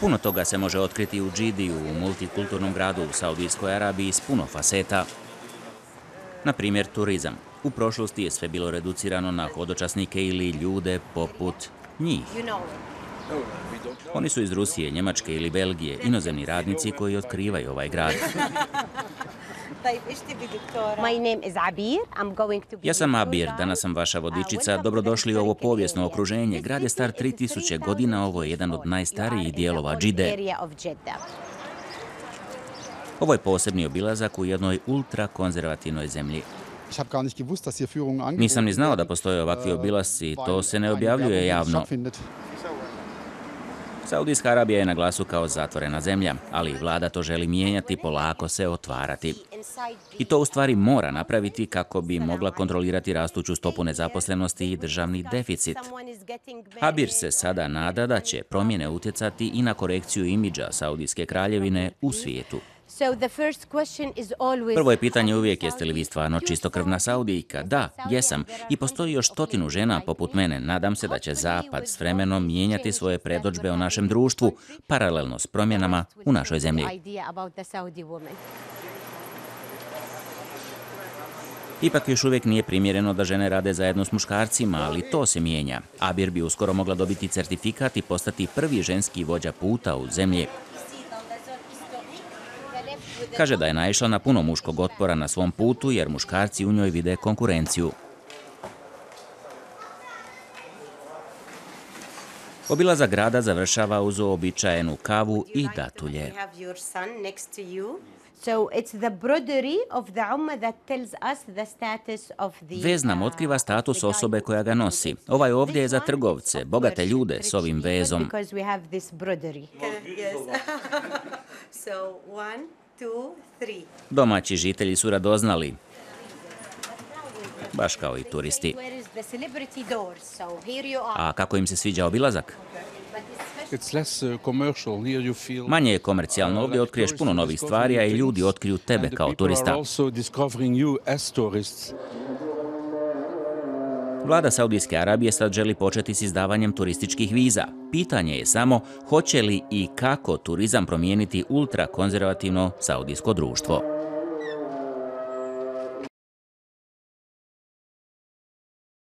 Puno toga se može otkriti u Džidiju, u multikulturnom gradu u Saudijskoj Arabiji s puno faseta. Na primjer, turizam. U prošlosti je sve bilo reducirano na hodočasnike ili ljude poput njih. Oni su iz Rusije, Njemačke ili Belgije, inozemni radnici koji otkrivaju ovaj grad. Ja sam Abir, danas sam vaša uh, vodičica. Dobrodošli u ovo povijesno okruženje. Grad je star 3000 godina, ovo je jedan od najstarijih dijelova Džide. Ovo je posebni obilazak u jednoj ultrakonzervativnoj zemlji. Nisam ni znao da postoje ovakvi äh, obilasci, to se ne objavljuje javno. Saudijska Arabija je na glasu kao zatvorena zemlja, ali vlada to želi mijenjati, polako se otvarati. I to u stvari mora napraviti kako bi mogla kontrolirati rastuću stopu nezaposlenosti i državni deficit. Habir se sada nada da će promjene utjecati i na korekciju imidža Saudijske kraljevine u svijetu. Prvo je pitanje uvijek jeste li vi stvarno čistokrvna Saudijka? Da, jesam. I postoji još stotinu žena poput mene. Nadam se da će Zapad s vremenom mijenjati svoje predođbe o našem društvu, paralelno s promjenama u našoj zemlji. Ipak još uvijek nije primjereno da žene rade zajedno s muškarcima, ali to se mijenja. Abir bi uskoro mogla dobiti certifikat i postati prvi ženski vođa puta u zemlji. Kaže da je naišla na puno muškog otpora na svom putu jer muškarci u njoj vide konkurenciju. Obilaza grada završava uz običajenu kavu i datulje. Vez nam uh, otkriva status osobe koja ga nosi. Ovaj ovdje je za trgovce, bogate ljude s ovim vezom. Domaći žitelji su radoznali. Baš kao i turisti. A kako im se sviđa obilazak? Uh, Manje je komercijalno, ovdje otkriješ puno novih stvari, a i ljudi otkriju tebe kao turista. Vlada Saudijske Arabije sad želi početi s izdavanjem turističkih viza. Pitanje je samo hoće li i kako turizam promijeniti ultrakonzervativno saudijsko društvo.